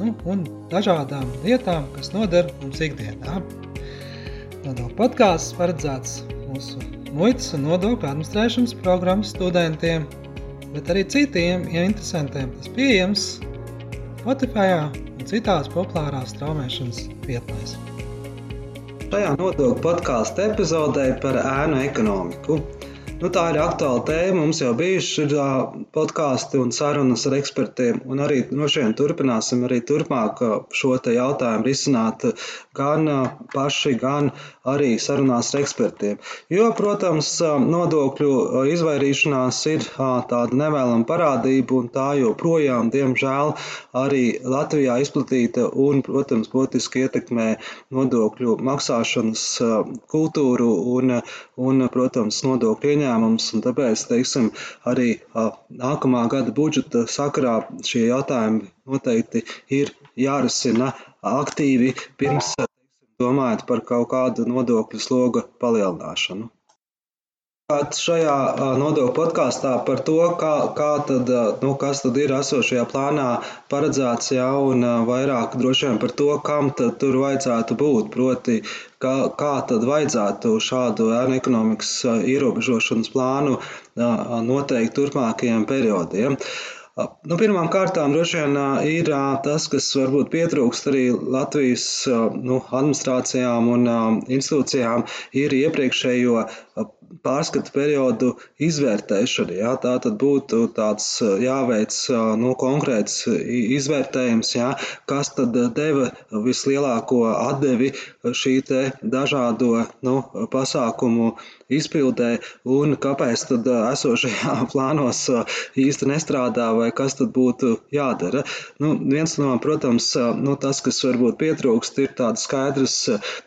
nu, un dažādām lietām, kas noder mums ikdienā. Nodokļu podkāsts paredzēts mūsu muitas un nodokļu administrēšanas programmas studentiem, bet arī citiem ja interesantiem. Tas pieejams Spotify un citās populārās straumēšanas vietnēs. Šajā nodokļu podkāstu epizodē par ēnu ekonomiku. Nu, tā ir aktuāla tēma. Mums jau bijuši podkāsti un sarunas ar ekspertiem, arī no šiem turpināsim arī turpmāk šo jautājumu risināt gan paši, gan arī sarunās ar ekspertiem. Jo, protams, nodokļu izvairīšanās ir tāda nevēlama parādība, un tā joprojām, diemžēl, arī Latvijā izplatīta un, protams, būtiski ietekmē nodokļu maksāšanas kultūru un, un protams, nodokļu ieņēmumu ieņēmumus, un tāpēc, teiksim, arī nākamā gada budžeta sakarā šie jautājumi noteikti ir jārisina aktīvi pirms domājot par kaut kādu nodokļu sloga palielināšanu. Šajā nodokļu podkāstā par to, kā, kā tad, nu, kas tad ir esošajā plānā paredzēts, ja, un vairāk droši vien par to, kam tad tur vajadzētu būt. Proti, kā, kā tad vajadzētu šādu ēnu ekonomikas ierobežošanas plānu noteikt turpmākajiem periodiem. Nu, Pirmām kārtām droši vien ir tas, kas varbūt pietrūkst arī Latvijas nu, administrācijām un institūcijām, ir iepriekšējo pārskatu periodu izvērtēšana. Jā, tā tad būtu tāds jāveic nu, konkrēts izvērtējums, jā, kas tad deva vislielāko atdevi šī dažādo nu, pasākumu izpildē un kāpēc tad esošajā plānos īsti nestrādā vai kas tad būtu jādara. Nu, viens no, protams, nu, tas, kas varbūt pietrūkst, ir tādas skaidras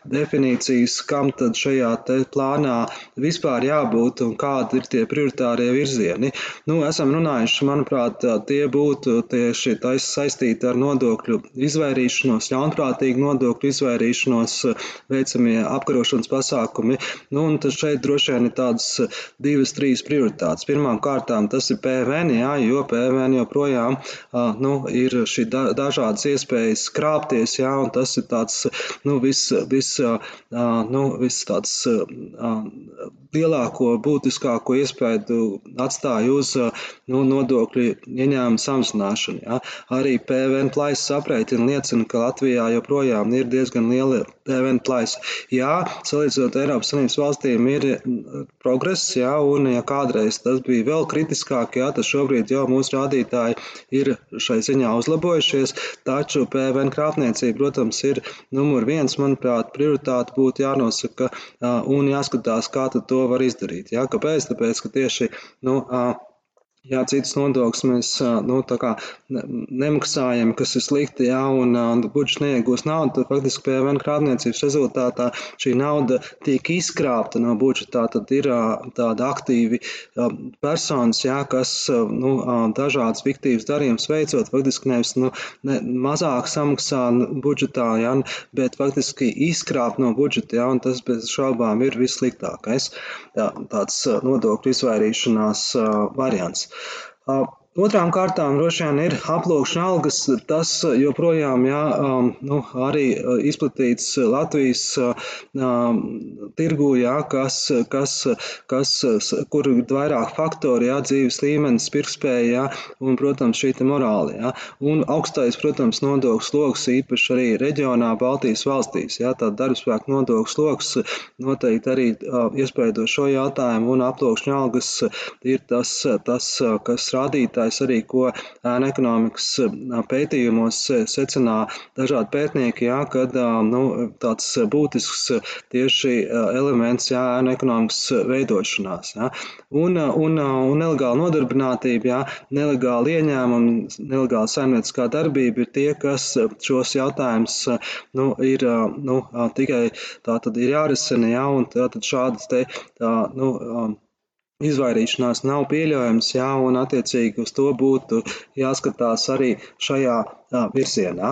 definīcijas, kam tad šajā plānā vispār jābūt un kādi ir tie prioritārie virzieni. Nu, esam runājuši, manuprāt, tie būtu tieši saistīti ar nodokļu izvairīšanos, ļaunprātīgu nodokļu izvairīšanos, veicamie apkarošanas pasākumi. Nu, un šeit droši vien ir tādas divas, trīs prioritātes. Pirmām kārtām tas ir PVN, jā, jo PVN joprojām nu, ir šī da, dažādas iespējas krāpties, jā, un tas ir tāds, nu, viss, vis, nu, vis tāds lielāko, būtiskāko iespēju atstāja uz nu, nodokļu ieņēmumu samazināšanu. Ja. Arī PVN plaisas aprēķina liecina, ka Latvijā joprojām ir diezgan liela PVN plaisa. Jā, salīdzinot Eiropas Savienības valstīm, ir progress, jā, un ja kādreiz tas bija vēl kritiskāk, jā, tad šobrīd jau mūsu rādītāji ir šai ziņā uzlabojušies, taču PVN krāpniecība, protams, ir numur viens, manuprāt, prioritāte būtu jānosaka un jāskatās, kā to to var izdarīt. Ja? Kāpēc? Tāpēc, ka tieši nu, Jā, citas nodokļus mēs nu, nemaksājam, kas ir slikti, jā, un, un budžets neiegūst naudu. Tad faktiski PVN krāpniecības rezultātā šī nauda tiek izkrāpta no budžeta. Tad ir tādi aktīvi personas, jā, kas nu, dažādas fiktīvas darījumus veicot, faktiski nevis nu, ne, mazāk samaksā budžetā, jā, bet faktiski izkrāpt no budžeta, jā, un tas bez šaubām ir vissliktākais tā, tāds nodokļu izvairīšanās variants. Uh, Otrām kārtām droši vien ir aploksņa algas. Tas joprojām jā, um, nu, arī uh, izplatīts Latvijas um, tirgū, jā, kas, kas, kas, kur ir vairāk faktori, jā, dzīves līmenis, pirkspēja jā, un, protams, šī morāla. Jā. Un augstais, protams, nodokļu sloks īpaši arī reģionā Baltijas valstīs. Jā, tā darbspēka nodokļu sloks noteikti arī uh, iespēdo šo jautājumu un aploksņa algas ir tas, tas kas rādītājs rādītājs arī, ko ēna ekonomikas pētījumos secināja dažādi pētnieki, jā, kad nu, tāds būtisks tieši elements jā, ēna ekonomikas veidošanās. Jā. Un, un, un nelegāla nodarbinātība, jā, nelegāla ieņēmuma, nelegāla saimnieciskā darbība ir tie, kas šos jautājumus nu, ir nu, tikai tā tad ir jārisina, jā, un tātad šādas te, tā, nu, izvairīšanās nav pieļaujams, jā, un attiecīgi uz to būtu jāskatās arī šajā virzienā.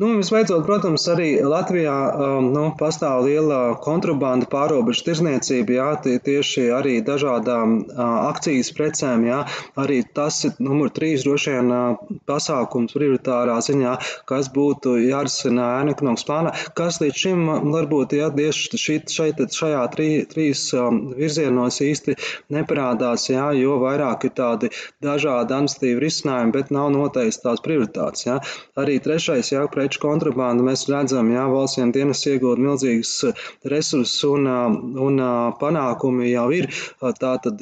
Nu, visbeidzot, protams, arī Latvijā um, nu, pastāv liela kontrabanda, pārobežu tirzniecība, jā, tie, tieši arī dažādām uh, akcijas precēm. Jā, arī tas ir numur trīs droši vien uh, pasākums prioritārā ziņā, kas būtu jārisina ēnu ekonomikas plānā, kas līdz šim varbūt jā, tieši šeit, šeit, šajā trī, trīs um, virzienos īsti neparādās, jā, jo vairāk ir tādi dažādi administratīvi risinājumi, bet nav noteikti tās prioritātes. Jā. Arī trešais, jā, preču kontrabandu mēs redzam, jā, valstsiem dienas iegūt milzīgas eh, resursus un, eh, un eh, panākumi jau ir. Tātad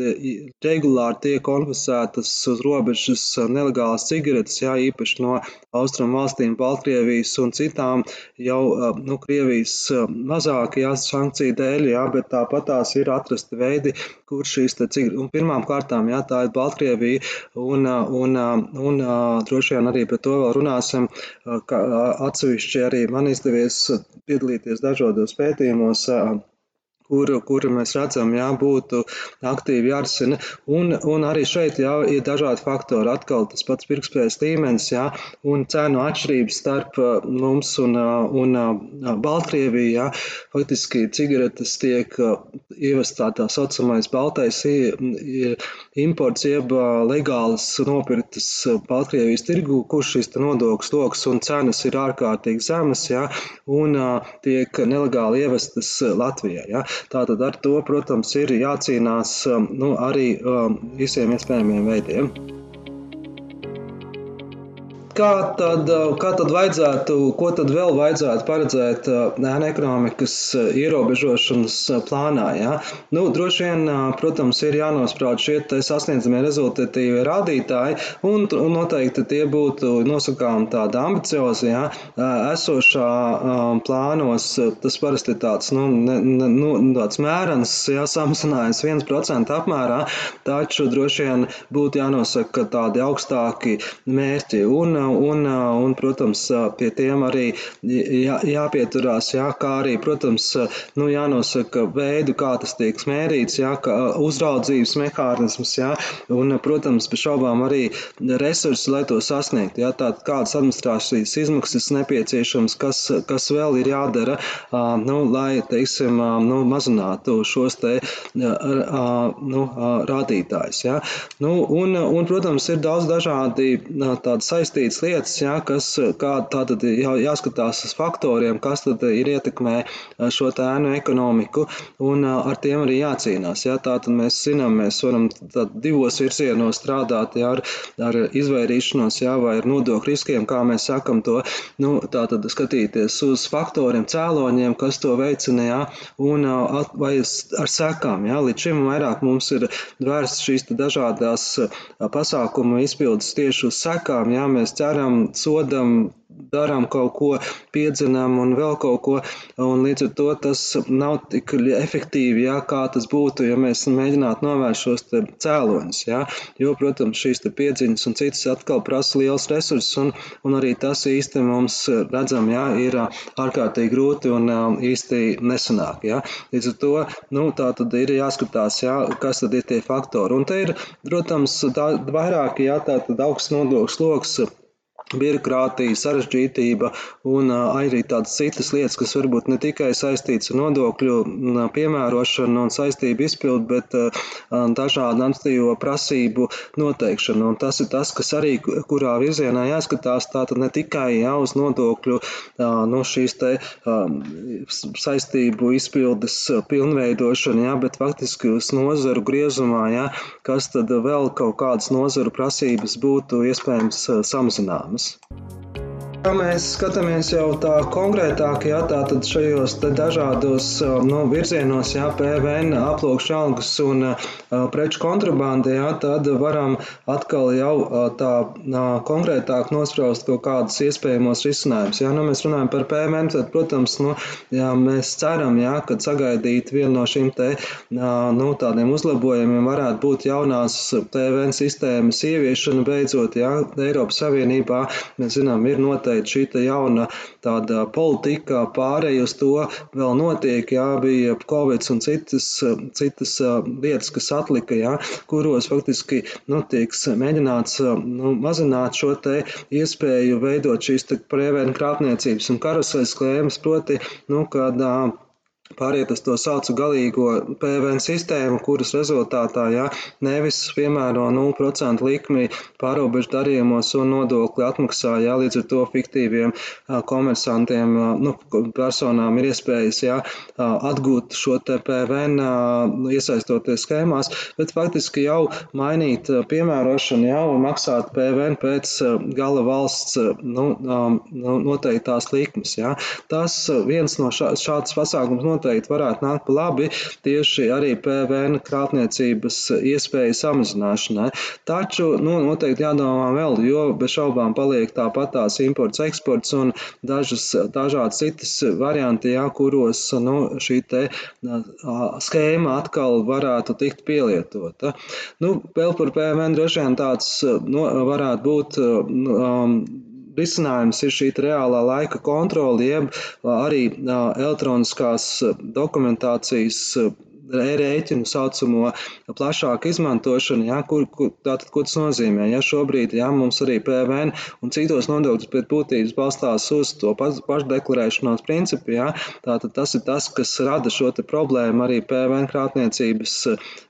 regulāri tiek konfiscētas uz robežas nelegālas cigaretes, jā, īpaši no austrumu valstīm, Baltkrievijas un citām jau nu, Krievijas mazāk jā, sankciju dēļ, jā, bet tāpat tās ir atrasti veidi, kur šīs cigaretes, un pirmām kārtām, jā, tā ir Baltkrievija, un, un, un, un droši vien arī par to vēl runāsim, ka atsevišķi arī man izdevies piedalīties dažādos pētījumos kuru, kuru mēs redzam, jā, būtu aktīvi jārisina. Un, un arī šeit jā, ir dažādi faktori. Atkal tas pats pirktspējas līmenis jā, un cenu atšķirības starp mums un, un, un Baltkrieviju. Jā. Faktiski cigaretes tiek ievestā tā saucamais baltais imports, jeb legālas nopirktas Baltkrievijas tirgu, kurš šis nodoklis loks un cenas ir ārkārtīgi zemas, jā, un tiek nelegāli ievestas Latvijā. Jā. Tātad ar to, protams, ir jācīnās um, nu, arī um, visiem iespējamiem veidiem kā tad, kā tad vajadzētu, ko tad vēl vajadzētu paredzēt ēna ekonomikas ierobežošanas plānā? Ja? Nu, droši vien, protams, ir jānosprauž šie sasniedzamie rezultatīvie rādītāji, un, un noteikti tie būtu nosakām tādi ambiciozi. Ja? Esošā plānos tas parasti ir tāds, nu, ne, ne, nu, tāds mērens, ja, samazinājums 1% apmērā, taču droši vien būtu jānosaka tādi augstāki mērķi. Un, un, un protams, pie tiem arī jā, jāpieturās, jā, kā arī, protams, nu, jānosaka veidu, kā tas tiek mērīts, jā, kā uzraudzības mehānisms, jā, un, protams, bez šaubām arī resursi, lai to sasniegtu, jā, tātad kādas administrācijas izmaksas nepieciešams, kas, kas vēl ir jādara, nu, lai, teiksim, nu, mazinātu šos te, nu, rādītājus, jā. Nu, un, un, protams, ir daudz dažādi tādi saistītas lietas, lietas, jā, kas kā, tātad jā, jāskatās uz faktoriem, kas tad ir ietekmē šo ēnu ekonomiku, un ar tiem arī jācīnās. Jā, tātad mēs zinām, mēs varam divos virzienos strādāt jā, ar, ar izvairīšanos, jā, vai ar nodokļu riskiem, kā mēs sakam to, nu, tātad skatīties uz faktoriem, cēloņiem, kas to veicina, jā, un vai ar sekām, jā, līdz šim vairāk mums ir vērsts šīs dažādās pasākumu izpildes tieši uz sekām, jā, mēs ceram, varam, sodam, darām kaut ko, piedzinām un vēl kaut ko. Un līdz ar to tas nav tik efektīvi, jā, kā tas būtu, ja mēs mēģinātu novērst šos cēloņus. Jā. Jo, protams, šīs piedziņas un citas atkal prasa liels resursus, un, un arī tas īsti mums redzam, jā, ir ārkārtīgi grūti un īsti nesanāk. Jā. Līdz ar to nu, tā tad ir jāskatās, jā, kas tad ir tie faktori. Un te ir, protams, tā, vairāk jā, tā tad augsts nodokļu sloks birokrātija, sarežģītība un arī tādas citas lietas, kas varbūt ne tikai saistītas ar nodokļu piemērošanu un saistību izpildu, bet dažādu administratīvo prasību noteikšanu. Un tas ir tas, kas arī kurā virzienā jāskatās, tātad ne tikai jā, uz nodokļu no šīs te saistību izpildes pilnveidošanu, jā, bet faktiski uz nozaru griezumā, jā, kas tad vēl kaut kādas nozaru prasības būtu iespējams samazināmas. problems. Ja mēs skatāmies jau tā konkrētāk, jā, tātad šajos dažādos nu, virzienos, jā, PVN, aploksņa algas un uh, preču kontrabanda, jā, tad varam atkal jau uh, tā uh, konkrētāk nospraust kaut kādus iespējamos risinājumus. Ja nu, mēs runājam par PVN, tad, protams, nu, jā, mēs ceram, jā, ka sagaidīt vienu no šīm te, nu, tādiem uzlabojumiem varētu būt jaunās PVN sistēmas ieviešana beidzot, jā, Eiropas Savienībā, mēs zinām, ir noteikti noteikti šī jauna tāda politika pārēj uz to. Vēl notiek, jā, bija Covid un citas, citas lietas, kas atlika, jā, kuros faktiski, nu, tieks mēģināts, nu, mazināt šo te iespēju veidot šīs te prēvēnu krāpniecības un karuseļas klēmas, proti, nu, kad pāriet uz to saucu galīgo PVN sistēmu, kuras rezultātā ja, nevis piemēro 0% likmi pārobežu darījumos un nodokli atmaksā, ja, līdz ar to fiktīviem komersantiem, nu, personām ir iespējas ja, atgūt šo te PVN, iesaistoties schēmās, bet faktiski jau mainīt piemērošanu jau maksāt PVN pēc gala valsts nu, noteiktās likmes. Ja. Tas viens no šā, šāds pasākums noteikti varētu nākt pa labi tieši arī PVN krāpniecības iespēju samazināšanai. Taču nu, noteikti jādomā vēl, jo bez šaubām paliek tāpat tās imports, eksports un dažas dažādas citas varianti, jā, kuros nu, šī te schēma atkal varētu tikt pielietota. Nu, vēl par PVN droši vien tāds nu, varētu būt um, risinājums ir šī reālā laika kontrole, jeb arī elektroniskās dokumentācijas e-rēķinu saucamo plašāku izmantošanu, ja, kur, kur, tātad, ko tas nozīmē. Ja šobrīd ja, mums arī PVN un citos nodokļus pēc būtības balstās uz to pašdeklarēšanās principu, ja, tātad tas ir tas, kas rada šo problēmu arī PVN krāpniecības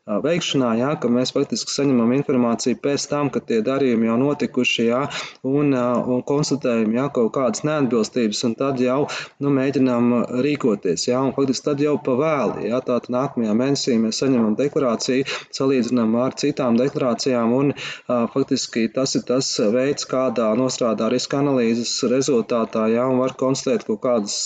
veikšanā, jā, ka mēs faktiski saņemam informāciju pēc tam, kad tie darījumi jau notikuši, jā, un, un konstatējam jā, kaut kādas neatbilstības, un tad jau nu, mēģinām rīkoties. Jā, un faktiski tad jau pavēli, jā, tātad nākamajā mēnesī mēs saņemam deklarāciju, salīdzinām ar citām deklarācijām, un faktiski tas ir tas veids, kādā nostrādā riska analīzes rezultātā, jā, un var konstatēt kaut kādas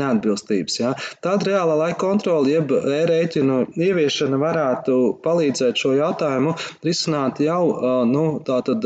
neatbilstības. Jā. Tad reālā laika kontrola, jeb e-rēķinu ieviešana varētu palīdzēt šo jautājumu risināt jau nu, tātad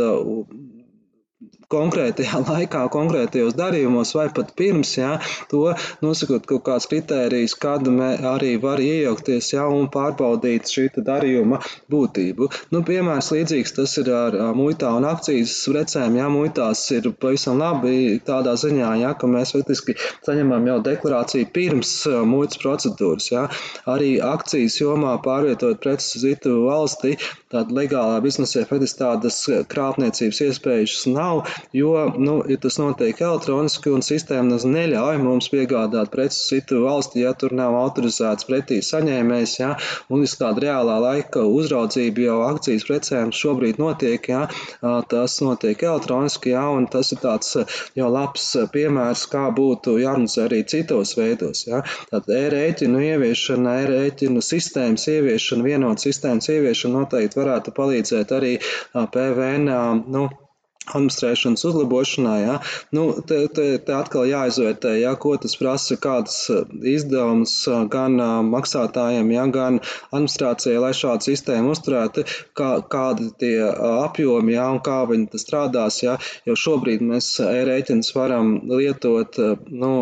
konkrētajā laikā, konkrētajos darījumos, vai pat pirms, jā, to nosakot kaut kāds kritērijs, kad arī var iejaukties jā, un pārbaudīt šī darījuma būtību. Nu, piemērs līdzīgs tas ir ar muitā un akcijas precēm. Jā, muitās ir pavisam labi tādā ziņā, jā, ka mēs faktiski saņemam jau deklarāciju pirms muitas procedūras. Jā. Arī akcijas jomā pārvietot preces uz citu valsti, tāda legālā biznesē faktiski tādas krāpniecības iespējas nav jo, nu, ja tas notiek elektroniski un sistēma neļauj mums piegādāt preces citu valsti, ja tur nav autorizēts pretī saņēmējs, ja, un viss kāda reālā laika uzraudzība jau akcijas precēm šobrīd notiek, ja, tas notiek elektroniski, ja, un tas ir tāds jau labs piemērs, kā būtu jārunā arī citos veidos. Ja. Tātad e-rēķinu ieviešana, e-rēķinu sistēmas ieviešana, vienot sistēmas ieviešana noteikti varētu palīdzēt arī PVN. Nu, administrēšanas uzlabošanā. Ja? Nu, te, te, te atkal jāizvērtē, ja, ko tas prasa, kādas eh, izdevumus eh, gan uh, maksātājiem, ja, gan administrācijai, lai šādu sistēmu uzturētu, kā, kādi tie apjomi ja, un kā viņi strādās. Ja? Jo šobrīd mēs e-rēķinus varam lietot nu,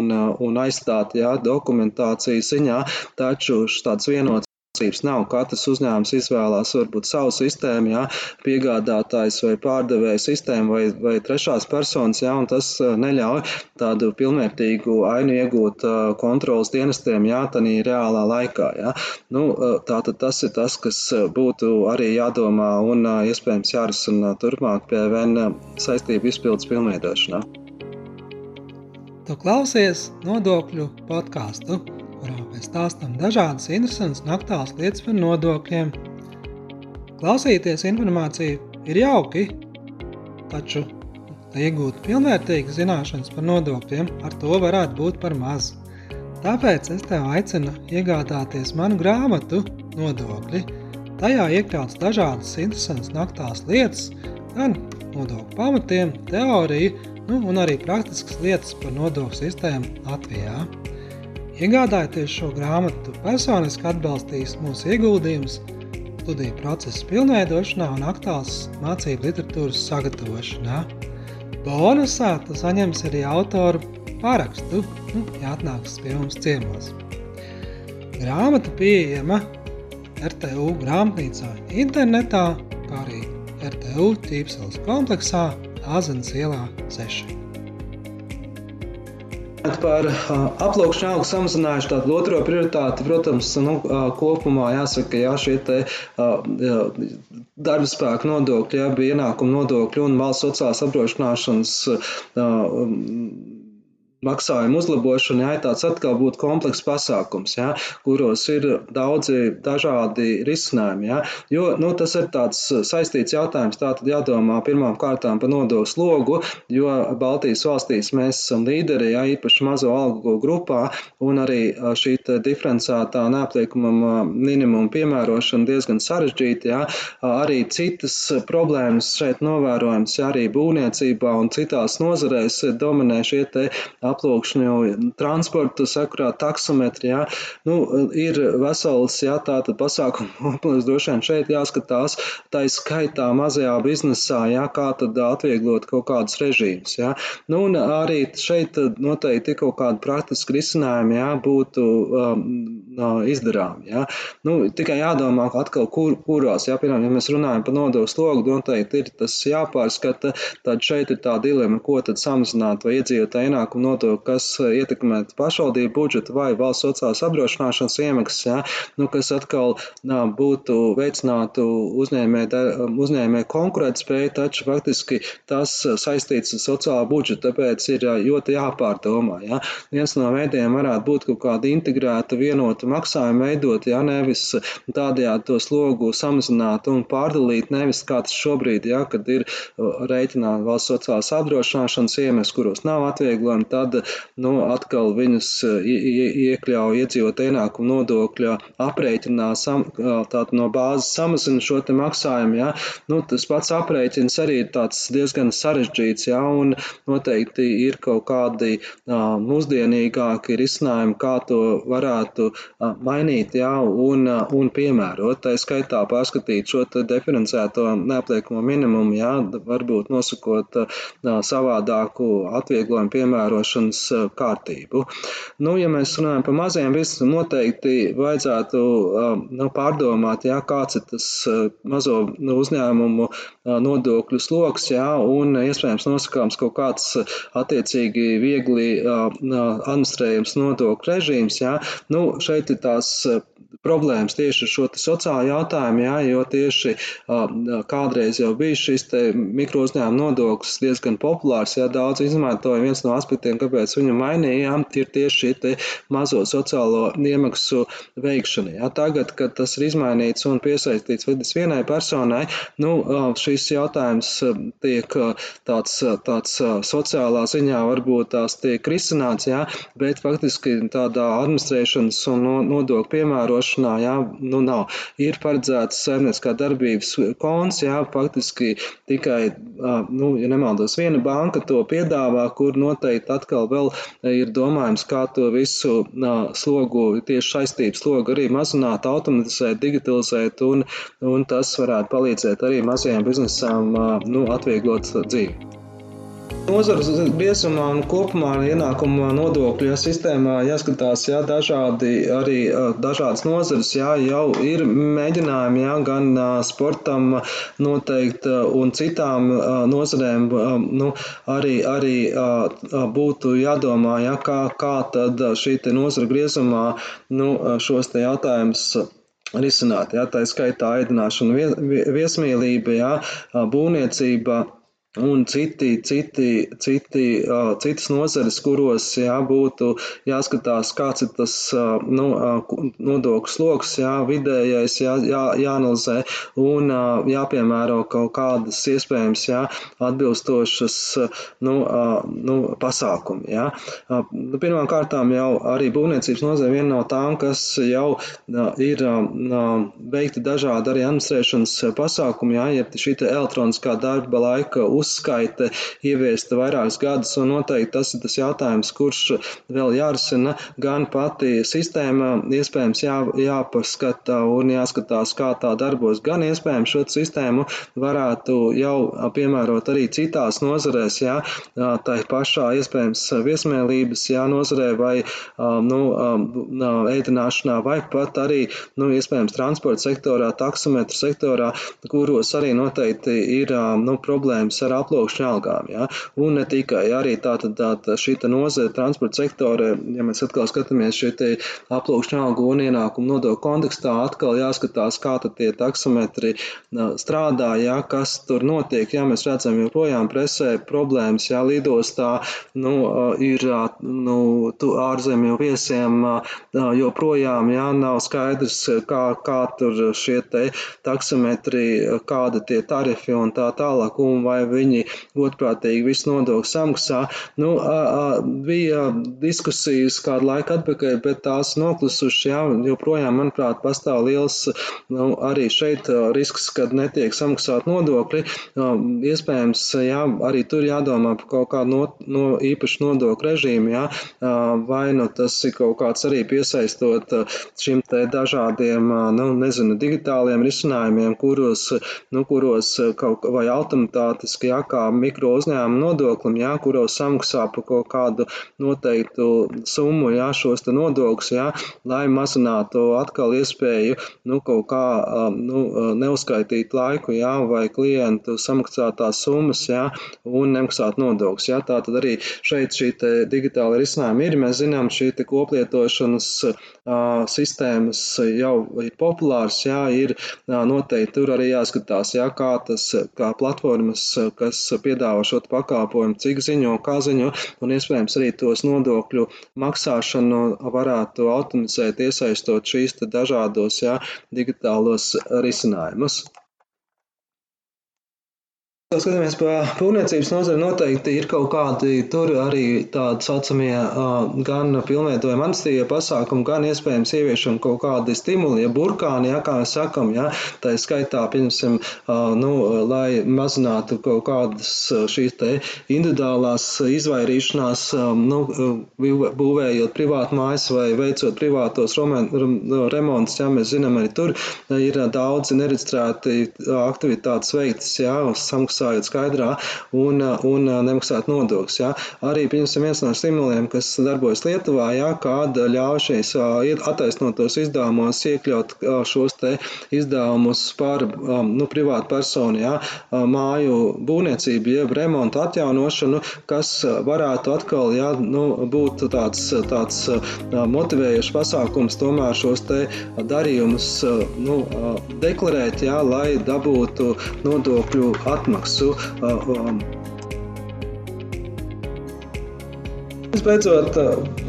un, un aizstāt ja, dokumentācijas ziņā, taču tāds vienots Nav katrs uzņēmums izvēlās varbūt savu sistēmu, jā, piegādātājs vai pārdevēja sistēmu vai, vai trešās personas, jā, un tas uh, neļauj tādu pilnvērtīgu ainu iegūt uh, kontrolas dienestiem, jā, tanī reālā laikā, jā. Nu, uh, tātad tas ir tas, kas būtu arī jādomā un iespējams jārisina turpmāk PVN saistību izpildes pilnveidošanā. Tu klausies nodokļu podkāstu kurā mēs stāstām dažādas interesantas un aktuālas lietas par nodokļiem. Klausīties informāciju ir jauki, taču, lai iegūtu pilnvērtīgas zināšanas par nodokļiem, ar to varētu būt par maz. Tāpēc es tev aicinu iegādāties manu grāmatu Nodokļi. Tajā iekļauts dažādas interesantas un aktuālas lietas, gan nodokļu pamatiem, teoriju nu, un arī praktiskas lietas par nodokļu sistēmu Latvijā. Iegādājoties šo grāmatu, personiski atbalstīs mūsu ieguldījumus studiju procesa pilnveidošanā un aktuāls mācību literatūras sagatavošanā. Bonusā tu saņemsi arī autoru parakstu, nu, ja atnāks pie mums ciemos. Grāmata pieejama RTU grāmatnīcā internetā, kā arī RTU ķīpseles kompleksā Āzenes ielā 6. Par aploksņa algu samazinājuši tādu otro prioritāti, protams, nu, kopumā jāsaka, jā, šie te darba spēka nodokļi, jā, bija ienākuma nodokļi un valsts sociālās apdrošināšanas maksājumu uzlabošana, jā, tāds atkal būtu komplekss pasākums, jā, kuros ir daudzi dažādi risinājumi. Jā, jo nu, tas ir tāds saistīts jautājums. Tā tad jādomā pirmām kārtām par nodokļu slogu, jo Baltijas valstīs mēs esam līderi, jā, īpaši mazo algu grupā, un arī šī diferencētā neapliekamā minimuma piemērošana diezgan sarežģīta. Jā, arī citas problēmas šeit novērojams, jā, arī būvniecībā un citās nozarēs dominē šie te aplūkšņu, transporta sakurā, taksometri, jā, nu, ir vesels, jā, tātad pasākumu kompleks droši vien šeit jāskatās, tā skaitā mazajā biznesā, jā, kā tad atvieglot kaut kādus režīmus, jā. Nu, un arī šeit noteikti kaut kādi praktiski risinājumi, jā, būtu um, izdarām, jā. Nu, tikai jādomā, atkal, kur, kuros, jā, piemēram, ja mēs runājam par nodokļu slogu, noteikti ir tas jāpārskata, tad šeit ir tā dilema, ko tad samazināt vai iedzīvotāju ienākumu nodokli, kas ietekmētu pašvaldību budžetu vai valsts sociālās apdrošināšanas iemaksas, ja, nu, kas atkal nā, būtu veicinātu uzņēmē, uzņēmē konkurētspēju, taču faktiski tas saistīts ar sociālo budžetu, tāpēc ir ļoti jāpārdomā. Ja. Viens no veidiem varētu būt kaut kāda integrēta, vienota maksājuma veidot, ja nevis tādējādi to slogu samazināt un pārdalīt, nevis kā tas šobrīd, ja, kad ir rēķināta valsts sociālās apdrošināšanas iemesls, kuros nav atvieglojumi, tad nu, atkal viņus iekļauj iedzīvot ienākumu nodokļa aprēķinā, sam, tātad no bāzes samazina šo te maksājumu, ja. Nu, tas pats aprēķins arī ir tāds diezgan sarežģīts, ja, un noteikti ir kaut kādi uh, mūsdienīgāki risinājumi, kā to varētu uh, mainīt, ja, un, uh, un piemērot. Tā skaitā pārskatīt šo diferencēto neapliekamo minimumu, ja, varbūt nosakot uh, savādāku atvieglojumu piemērošanas uh, kārtību. Nu, ja mēs runājam par mazajiem biznesiem, noteikti vajadzētu nu, pārdomāt, jā, kāds ir tas mazo nu, uzņēmumu nodokļu sloks, jā, un iespējams nosakāms kaut kāds attiecīgi viegli administrējams nodokļu režīms. Jā. Nu, šeit ir tās problēmas tieši ar šo sociālo jautājumu, jā, jo tieši kādreiz jau bija šis mikro uzņēmuma nodoklis diezgan populārs, jā, daudz izmantoja. Viens no aspektiem, kāpēc viņu mainījām, ir tieši šī mazo sociālo iemaksu veikšana. Jā. Tagad, kad tas ir izmainīts un piesaistīts vidus vienai personai, nu, šis jautājums tiek tāds, tāds sociālā ziņā varbūt tās tiek risināts, jā, bet faktiski tādā administrēšanas un nodokļu piemērošanā, jā, nu nav. Ir paredzēts saimnieciskā darbības konts, jā, faktiski tikai, nu, ja nemaldos, viena banka to piedāvā, kur noteikti atkal vēl ir domājams, kā to visu slogu, tieši saistību slogu arī mazināt, automatizēt, digitalizēt, un, un tas varētu palīdzēt arī mazajām biznesām nu, atvieglot dzīvi. Nozares biezumā un kopumā ienākuma nodokļu ja, sistēmā jāskatās, jā, dažādi arī dažādas nozares, jā, jau ir mēģinājumi, jā, gan sportam noteikti un citām nozarēm, nu, arī, arī būtu jādomā, jā, kā, kā tad šī nozara griezumā, nu, šos te jautājumus risināt, jā, tā skaitā ēdināšana, viesmīlība, jā, būvniecība, un citi, citi, citi, citas nozares, kuros jā, būtu jāskatās, kāds ir tas nu, nodokļu sloks, jā, vidējais, jā, jā, jāanalizē un jāpiemēro kaut kādas iespējams jā, atbilstošas nu, nu, pasākumi. Jā. Nu, Pirmām kārtām jau arī būvniecības nozare viena no tām, kas jau ir veikti dažādi arī administrēšanas pasākumi, jā, ja šī elektroniskā darba laika uz uzskaite ieviesta vairākus gadus, un noteikti tas ir tas jautājums, kurš vēl jārisina. Gan pati sistēma, iespējams jā, jāpaskata un jāskatās, kā tā darbos, gan iespējams šo sistēmu varētu jau piemērot arī citās nozarēs, jā, tā pašā iespējams viesmēlības jā, nozarē vai nu, ēdināšanā vai pat arī, nu, iespējams, transporta sektorā, taksometru sektorā, kuros arī noteikti ir nu, problēmas ar aploksņa algām. Ja? Un ne tikai, arī tātad tā, tā, šī nozara transporta sektora, ja mēs atkal skatāmies šī aploksņa algu un ienākumu nodokļu kontekstā, atkal jāskatās, kā tie taksometri strādā, ja? kas tur notiek. Ja? Mēs redzam joprojām presē problēmas, ja lidostā nu, ir nu, ārzemju viesiem joprojām ja? nav skaidrs, kā, kā tur šie taksometri, kāda tie tarifi un tā tālāk, un vai viņi godprātīgi visu nodokļu samaksā. Nu, bija diskusijas kādu laiku atpakaļ, bet tās noklusušas, jā, joprojām, manuprāt, pastāv liels nu, arī šeit risks, kad netiek samaksāt nodokļi. Iespējams, jā, arī tur jādomā par kaut kādu no, no īpašu nodokļu režīmu, jā, vai nu tas ir kaut kāds arī piesaistot šim te dažādiem, nu, nezinu, digitāliem risinājumiem, kuros, nu, kuros kaut vai automātiski, jā, kā mikro uzņēmumu nodoklim, jā, kuros samaksā par kaut kādu noteiktu summu, jā, šos te nodokļus, jā, lai mazinātu atkal iespēju, nu, kaut kā, nu, neuzskaitīt laiku, jā, vai klientu samaksātās summas, jā, un nemaksāt nodokļus, jā. Tātad arī šeit šī te digitāla risinājuma ir, mēs zinām, šī te koplietošanas sistēmas jau ir populārs, jā, ir noteikti tur arī jāskatās, jā, kā tas, kā platformas, kas piedāvā šo pakāpojumu, cik ziņo, kā ziņo, un iespējams arī tos nodokļu maksāšanu varētu automatizēt, iesaistot šīs dažādos, jā, digitālos risinājumus. Ja skatāmies par būvniecības nozari, noteikti ir kaut kādi tur arī tādi saucamie gan pilnveidojuma amnestīvie pasākumi, gan iespējams ieviešam kaut kādi stimuli, ja burkāni, ja kā mēs sakam, ja, tā skaitā, piemēram, nu, lai mazinātu kaut kādas šīs te individuālās izvairīšanās, nu, būvējot privātu mājas vai veicot privātos remontus, ja mēs zinām, arī tur ir daudzi nereģistrēti aktivitātes veiktas, ja, uz samaksājumu maksājot skaidrā un, un nemaksāt nodokļus. Ja. Arī pieņemsim viens no stimuliem, kas darbojas Lietuvā, ja, kāda ļauj šīs attaisnotos izdevumos iekļaut šos izdevumus par nu, privātu personu, ja, māju būvniecību, jeb remontu atjaunošanu, kas varētu atkal ja, nu, būt tāds, tāds motivējošs pasākums tomēr šos darījumus nu, deklarēt, ja, lai dabūtu nodokļu atmaksu so Visbeidzot,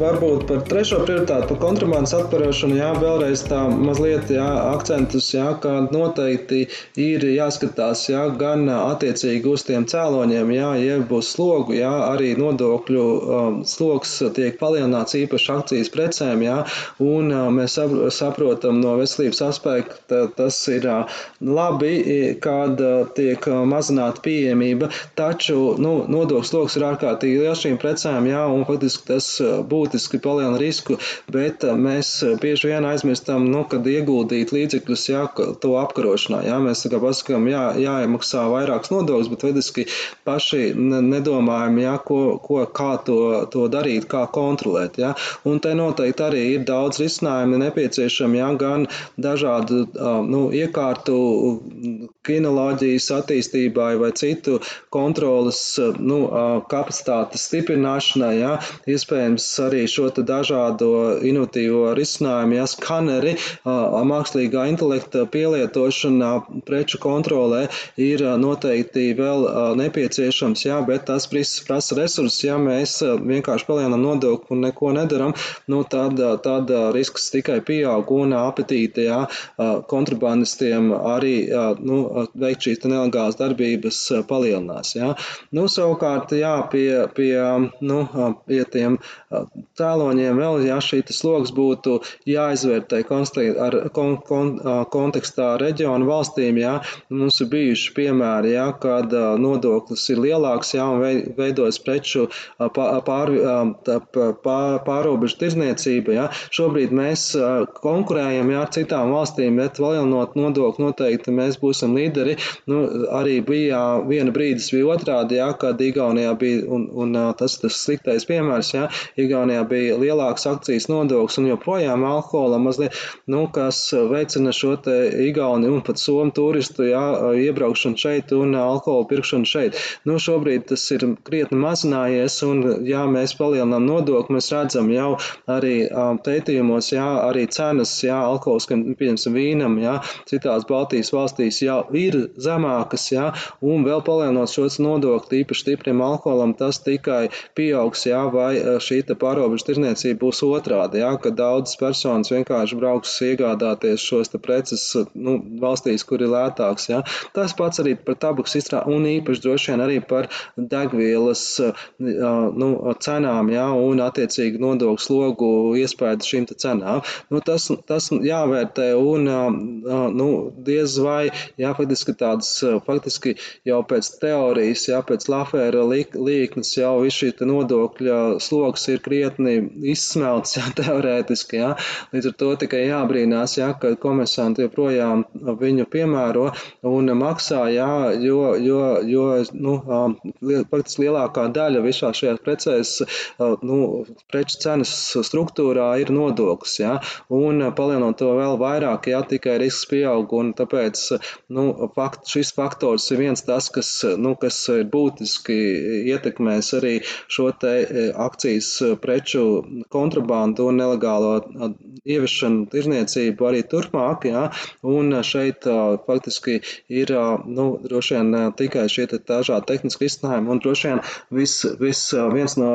varbūt par trešo prioritāti, par kontrabandas atparošanu, jā, vēlreiz tā mazliet jā, akcentus, jā, kā noteikti ir jāskatās, jā, gan attiecīgi uz tiem cēloņiem, jā, jeb uz slogu, jā, arī nodokļu um, sloks tiek palielināts īpaši akcijas precēm, jā, un uh, mēs saprotam no veselības aspekta, tas ir uh, labi, kad uh, tiek mazināta pieejamība, taču, nu, nodokļu sloks ir ārkārtīgi liels šīm precēm, jā, un faktiski tas būtiski palielina risku, bet mēs bieži vien aizmirstam, nu, kad ieguldīt līdzekļus, jā, to apkarošanā. Jā, mēs kā pasakām, jā, jāiemaksā vairāks nodoklis, bet faktiski paši nedomājam, jā, ko, ko, kā to, to darīt, kā kontrolēt. Jā. Un te noteikti arī ir daudz risinājumu nepieciešami, jā, gan dažādu nu, iekārtu kinoloģijas attīstībai vai citu kontrolas nu, kapacitātes stiprināšanai, ja, iespējams arī šo dažādo inovatīvo risinājumu, ja skaneri, mākslīgā intelekta pielietošana preču kontrolē ir noteikti vēl nepieciešams, ja, bet tas prasa resursus, ja mēs vienkārši palielinām nodokli un neko nedaram, nu, tad, tad risks tikai pieaug un apetīte ja, kontrabandistiem arī nu, veikt šīs nelegālas darbības palielinās. Ja. Nu, savukārt, jā, pie, pie nu, pie tiem cēloņiem vēl, ja šī sloks būtu jāizvērtē ar kon, kon, kontekstā reģionu valstīm, ja mums ir bijuši piemēri, ja, kad nodoklis ir lielāks, ja, un veidojas preču pār, pār, pārobežu tirzniecība, ja. Šobrīd mēs konkurējam, ja, ar citām valstīm, bet palielinot nodokli noteikti mēs būsim līderi. Nu, arī bija viena brīdis bija otrādi, ja, kad Igaunijā bija, un, un tas tas sliktais piemērs, ja, Igaunijā bija lielāks akcijas nodoklis un joprojām alkohola mazliet, nu, kas veicina šo te Igauni un pat Somu turistu, ja, iebraukšanu šeit un alkohola pirkšanu šeit. Nu, šobrīd tas ir krietni mazinājies un, ja mēs palielinām nodokli, mēs redzam jau arī pētījumos, ja, arī cenas, ja, alkoholiskiem, pieņemsim, vīnam, ja, citās Baltijas valstīs jau ir zemākas, ja, un vēl palielinot šos nodokļus īpaši stipriem alkoholam, tas tikai pieaugs, jā, vai e, šī pārobežu tirniecība būs otrādi, jā, ka daudzas personas vienkārši brauks iegādāties šos preces nu, valstīs, kur ir lētāks. Jā. Tas pats arī par tabakas izstrādi un īpaši droši vien arī par degvielas e, nu, cenām jā, un attiecīgi nodokļu slogu iespēju šīm cenām. Nu, tas, tas jāvērtē un nu, diez vai, jā, faktiski tāds, faktiski jau pēc teorijas, jā, pēc Lafēra līknes jau viss šī nodokļa sloks ir krietni izsmelts, jā, teorētiski, jā. Līdz ar to tikai jābrīnās, jā, ka komersanti joprojām viņu piemēro un maksā, jā, jo, jo, jo, nu, praktiski lielākā daļa visā šajās precēs, nu, preču cenas struktūrā ir nodoklis, jā, un palielinot to vēl vairāk, jā, tikai risks pieaug, un tāpēc, nu, fakt, šis faktors ir viens tas, kas, nu, kas būtiski ietekmēs arī šo te akcijas preču kontrabandu un nelegālo ieviešanu tirzniecību arī turpmāk, jā, un šeit faktiski ir, nu, droši vien tikai šie dažādi tehniski izcinājumi, un droši vien viss, vis, viens no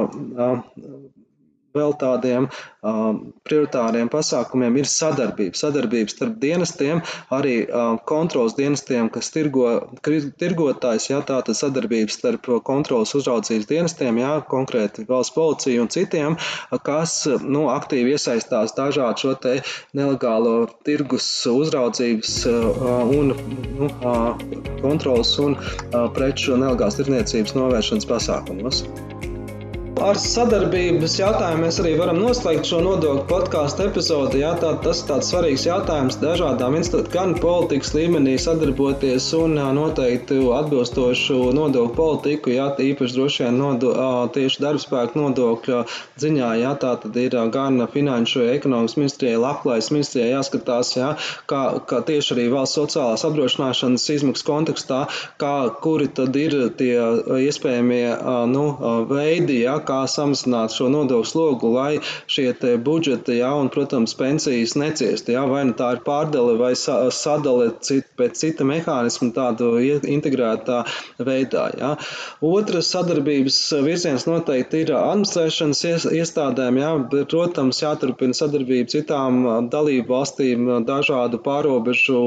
vēl tādiem um, prioritāriem pasākumiem ir sadarbība. Sadarbība starp dienestiem, arī um, kontrols dienestiem, kas tirgo, tirgotājs, jā, tātad sadarbība starp kontrols uzraudzības dienestiem, jā, konkrēti valsts policija un citiem, kas nu, aktīvi iesaistās dažādu šo te nelegālo tirgus uzraudzības uh, un nu, uh, kontrols un uh, preču nelegālas tirniecības novēršanas pasākumos. Ar sadarbības jautājumu mēs arī varam noslēgt šo nodokļu podkāstu epizodi. Jā, tā, tas ir tāds svarīgs jautājums dažādām institūcijām, gan politikas līmenī sadarboties un noteikti atbilstošu nodokļu politiku, jā, īpaši droši vien nodo, tieši darbspēku nodokļu ziņā, jā, tā tad ir gan finanšu ekonomikas ministrijai, labklājības ministrijai jāskatās, jā, kā, kā tieši arī valsts sociālās apdrošināšanas izmaksu kontekstā, kā, kuri tad ir tie iespējamie nu, veidi, jā, kā samazināt šo nodokļu slogu, lai šie budžeti, jā, un, protams, pensijas neciest. Jā, vai nu tā ir pārdale vai sadale cit, pēc cita mehānisma tādu integrētā veidā. Jā. Otrs sadarbības virziens noteikti ir administrēšanas iestādēm, bet, protams, jāturpina sadarbība citām dalību valstīm dažādu pārobežu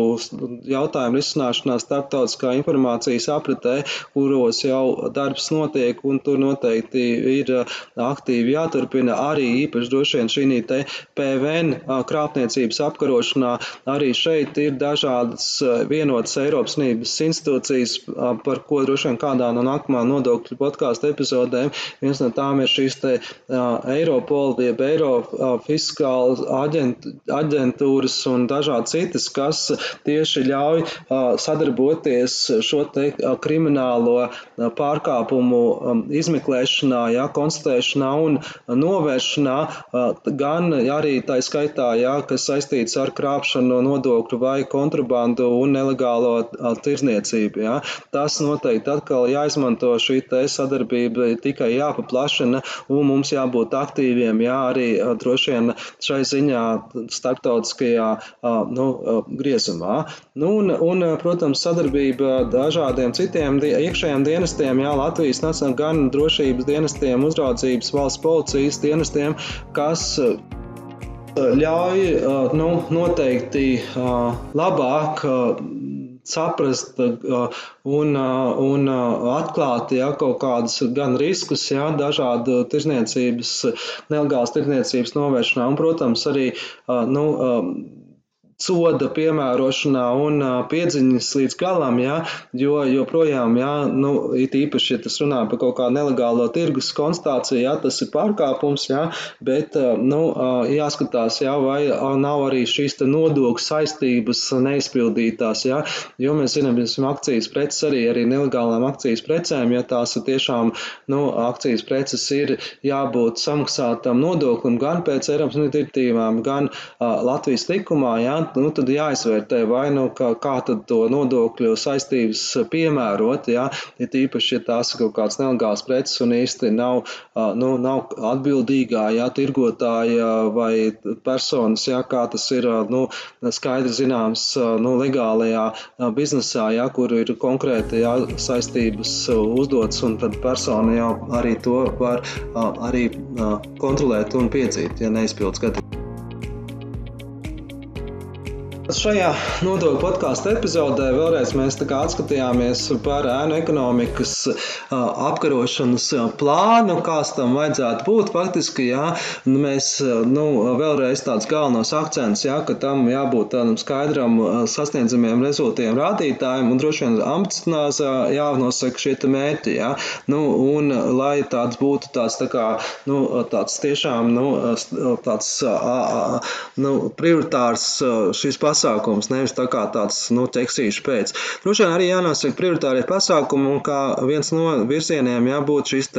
jautājumu risināšanā starptautiskā informācijas apritē, kuros jau darbs notiek, un tur noteikti ir aktīvi jāturpina arī īpaši droši vien šī te PVN krāpniecības apkarošanā. Arī šeit ir dažādas vienotas Eiropas Savienības institūcijas, par ko droši vien kādā no nākamā nodokļu podkāstu epizodēm. Viens no tām ir šīs te Eiropola, jeb Eiro fiskāla aģent, aģentūras un dažādi citas, kas tieši ļauj sadarboties šo te kriminālo pārkāpumu izmeklēšanā, ja, konstatēšanā un novēršanā, gan arī tā skaitā, jā, kas saistīts ar krāpšanu nodokļu vai kontrabandu un nelegālo tirzniecību. Jā. Tas noteikti atkal jāizmanto šī sadarbība, tikai jāpaplašina un mums jābūt aktīviem, jā, arī droši vien šai ziņā starptautiskajā nu, griezumā. Nu, un, un, protams, sadarbība dažādiem citiem iekšējiem dienestiem, jā, Latvijas gan drošības dienestiem, uzraudzības valsts policijas dienestiem, kas ļauj nu, noteikti labāk saprast un, un atklāt ja, kaut kādus gan riskus, ja, dažādu tirzniecības, nelegālas tirzniecības novēršanā. Un, protams, arī nu, soda piemērošanā un piedziņas līdz galam, ja, jo joprojām, ja, nu, it īpaši, ja tas runā par kaut kādu nelegālo tirgus konstatāciju, ja, tas ir pārkāpums, ja, bet, nu, jāskatās, ja, vai nav arī šīs nodokļu saistības neizpildītās, ja, jo mēs zinām, ka akcijas preces arī, arī nelegālām akcijas precēm, ja tās ir tiešām, nu, akcijas preces ir jābūt samaksātam nodoklim gan pēc Eiropas direktīvām, gan uh, Latvijas likumā, ja, nu, tad jāizvērtē, vai nu kā, kā tad to nodokļu saistības piemērot, ja, ja tīpaši, ja tās ir kaut kāds nelegāls preces un īsti nav, nu, nav atbildīgā, ja, tirgotāja vai personas, ja, kā tas ir, nu, skaidri zināms, nu, legālajā biznesā, ja, kur ir konkrēti, ja, saistības uzdots, un tad persona jau arī to var arī kontrolēt un piedzīt, ja neizpilds gadījumā. Šajā nodokļu podkāstu epizodē vēlreiz mēs atskatījāmies par ēnu ekonomikas apkarošanas plānu, kāds tam vajadzētu būt. Faktiski, jā, nu, mēs nu, vēlreiz tāds galvenos akcents, jā, ka tam jābūt tādam skaidram sasniedzamiem rezultātiem rādītājiem un droši vien ambiciozā jānosaka šie mērķi. Jā. Nu, un lai tāds būtu tāds, tā kā, nu, tāds tiešām nu, tāds, nu, prioritārs šis pasākums pasākums, nevis tā kā tāds nu, tekstīšu pēc. Droši vien arī jānosaka prioritārie pasākumi, un kā viens no virzieniem jābūt šis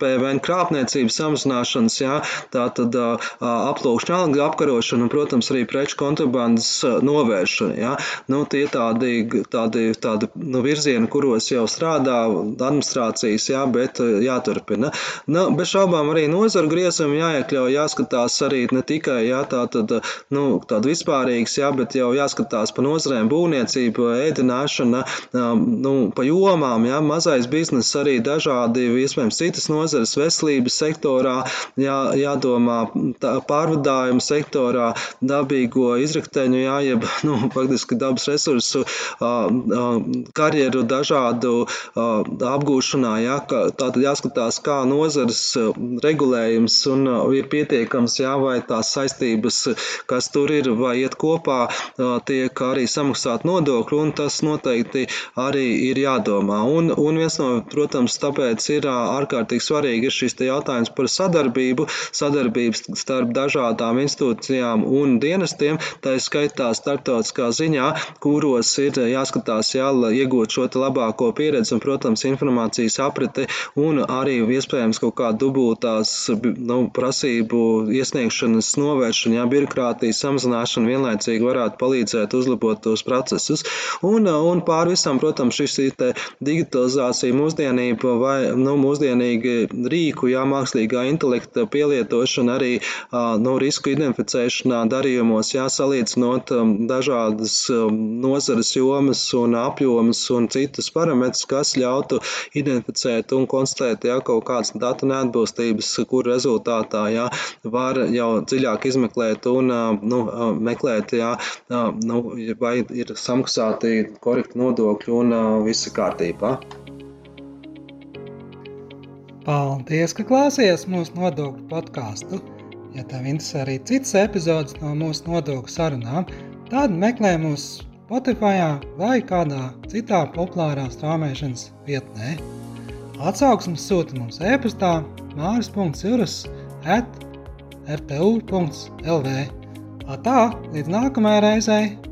PVN krāpniecības samazināšanas, jā, tā tad aplūkšņa alga apkarošana un, protams, arī preču kontrabandas novēršana. Jā. Nu, tie tādi, tādi, tādi nu, virzieni, kuros jau strādā administrācijas, jā, bet jāturpina. Nu, bez šaubām arī nozaru griezumi jāiekļauj, jāskatās arī ne tikai jā, tā tad, nu, tāda vispārīgs, jā, bet jau jau jāskatās pa nozarēm, būvniecība, ēdināšana, nu, pa jomām, ja, mazais bizness, arī dažādi, iespējams, citas nozares, veselības sektorā, jā, jādomā tā, pārvadājumu sektorā, dabīgo izrakteņu, jā, jeb, nu, faktiski dabas resursu karjeru dažādu apgūšanā, jā, tātad jāskatās, kā nozares regulējums un ir pietiekams, jā, vai tās saistības, kas tur ir, vai iet kopā, tiek arī samaksāt nodokļi, un tas noteikti arī ir jādomā. Un, un viens no, protams, tāpēc ir ārkārtīgi svarīgi ir šis jautājums par sadarbību, sadarbības starp dažādām institūcijām un dienestiem, tā skaitā starptautiskā ziņā, kuros ir jāskatās, jā, iegūt šo labāko pieredzi un, protams, informācijas aprite un arī iespējams kaut kā dubultās nu, prasību iesniegšanas novēršana, jā, birokrātijas samazināšana vienlaicīgi varētu palīdzēt uzlabot tos procesus. Un, un pār visam, protams, šis digitalizācija, mūsdienība vai nu, mūsdienīgi rīku, jā, mākslīgā intelekta pielietošana arī nu, risku identificēšanā darījumos, jāsalīdzinot dažādas nozares jomas un apjomas un citus parametrus, kas ļautu identificēt un konstatēt jā, kaut kādas datu neatbilstības, kur rezultātā jā, var jau dziļāk izmeklēt un nu, meklēt jā, nu, vai ir samaksāti korekti nodokļi un viss ir kārtībā. Paldies, ka klausījāties mūsu nodokļu podkāstu. Ja tev interesē arī citas epizodes no mūsu nodokļu sarunām, tad meklē mūs Spotify vai kādā citā populārā straumēšanas vietnē. Atsauksmes sūta mums e-pastā māris.cirus at rtu.lv. Tā, līdz nākamajai reizei!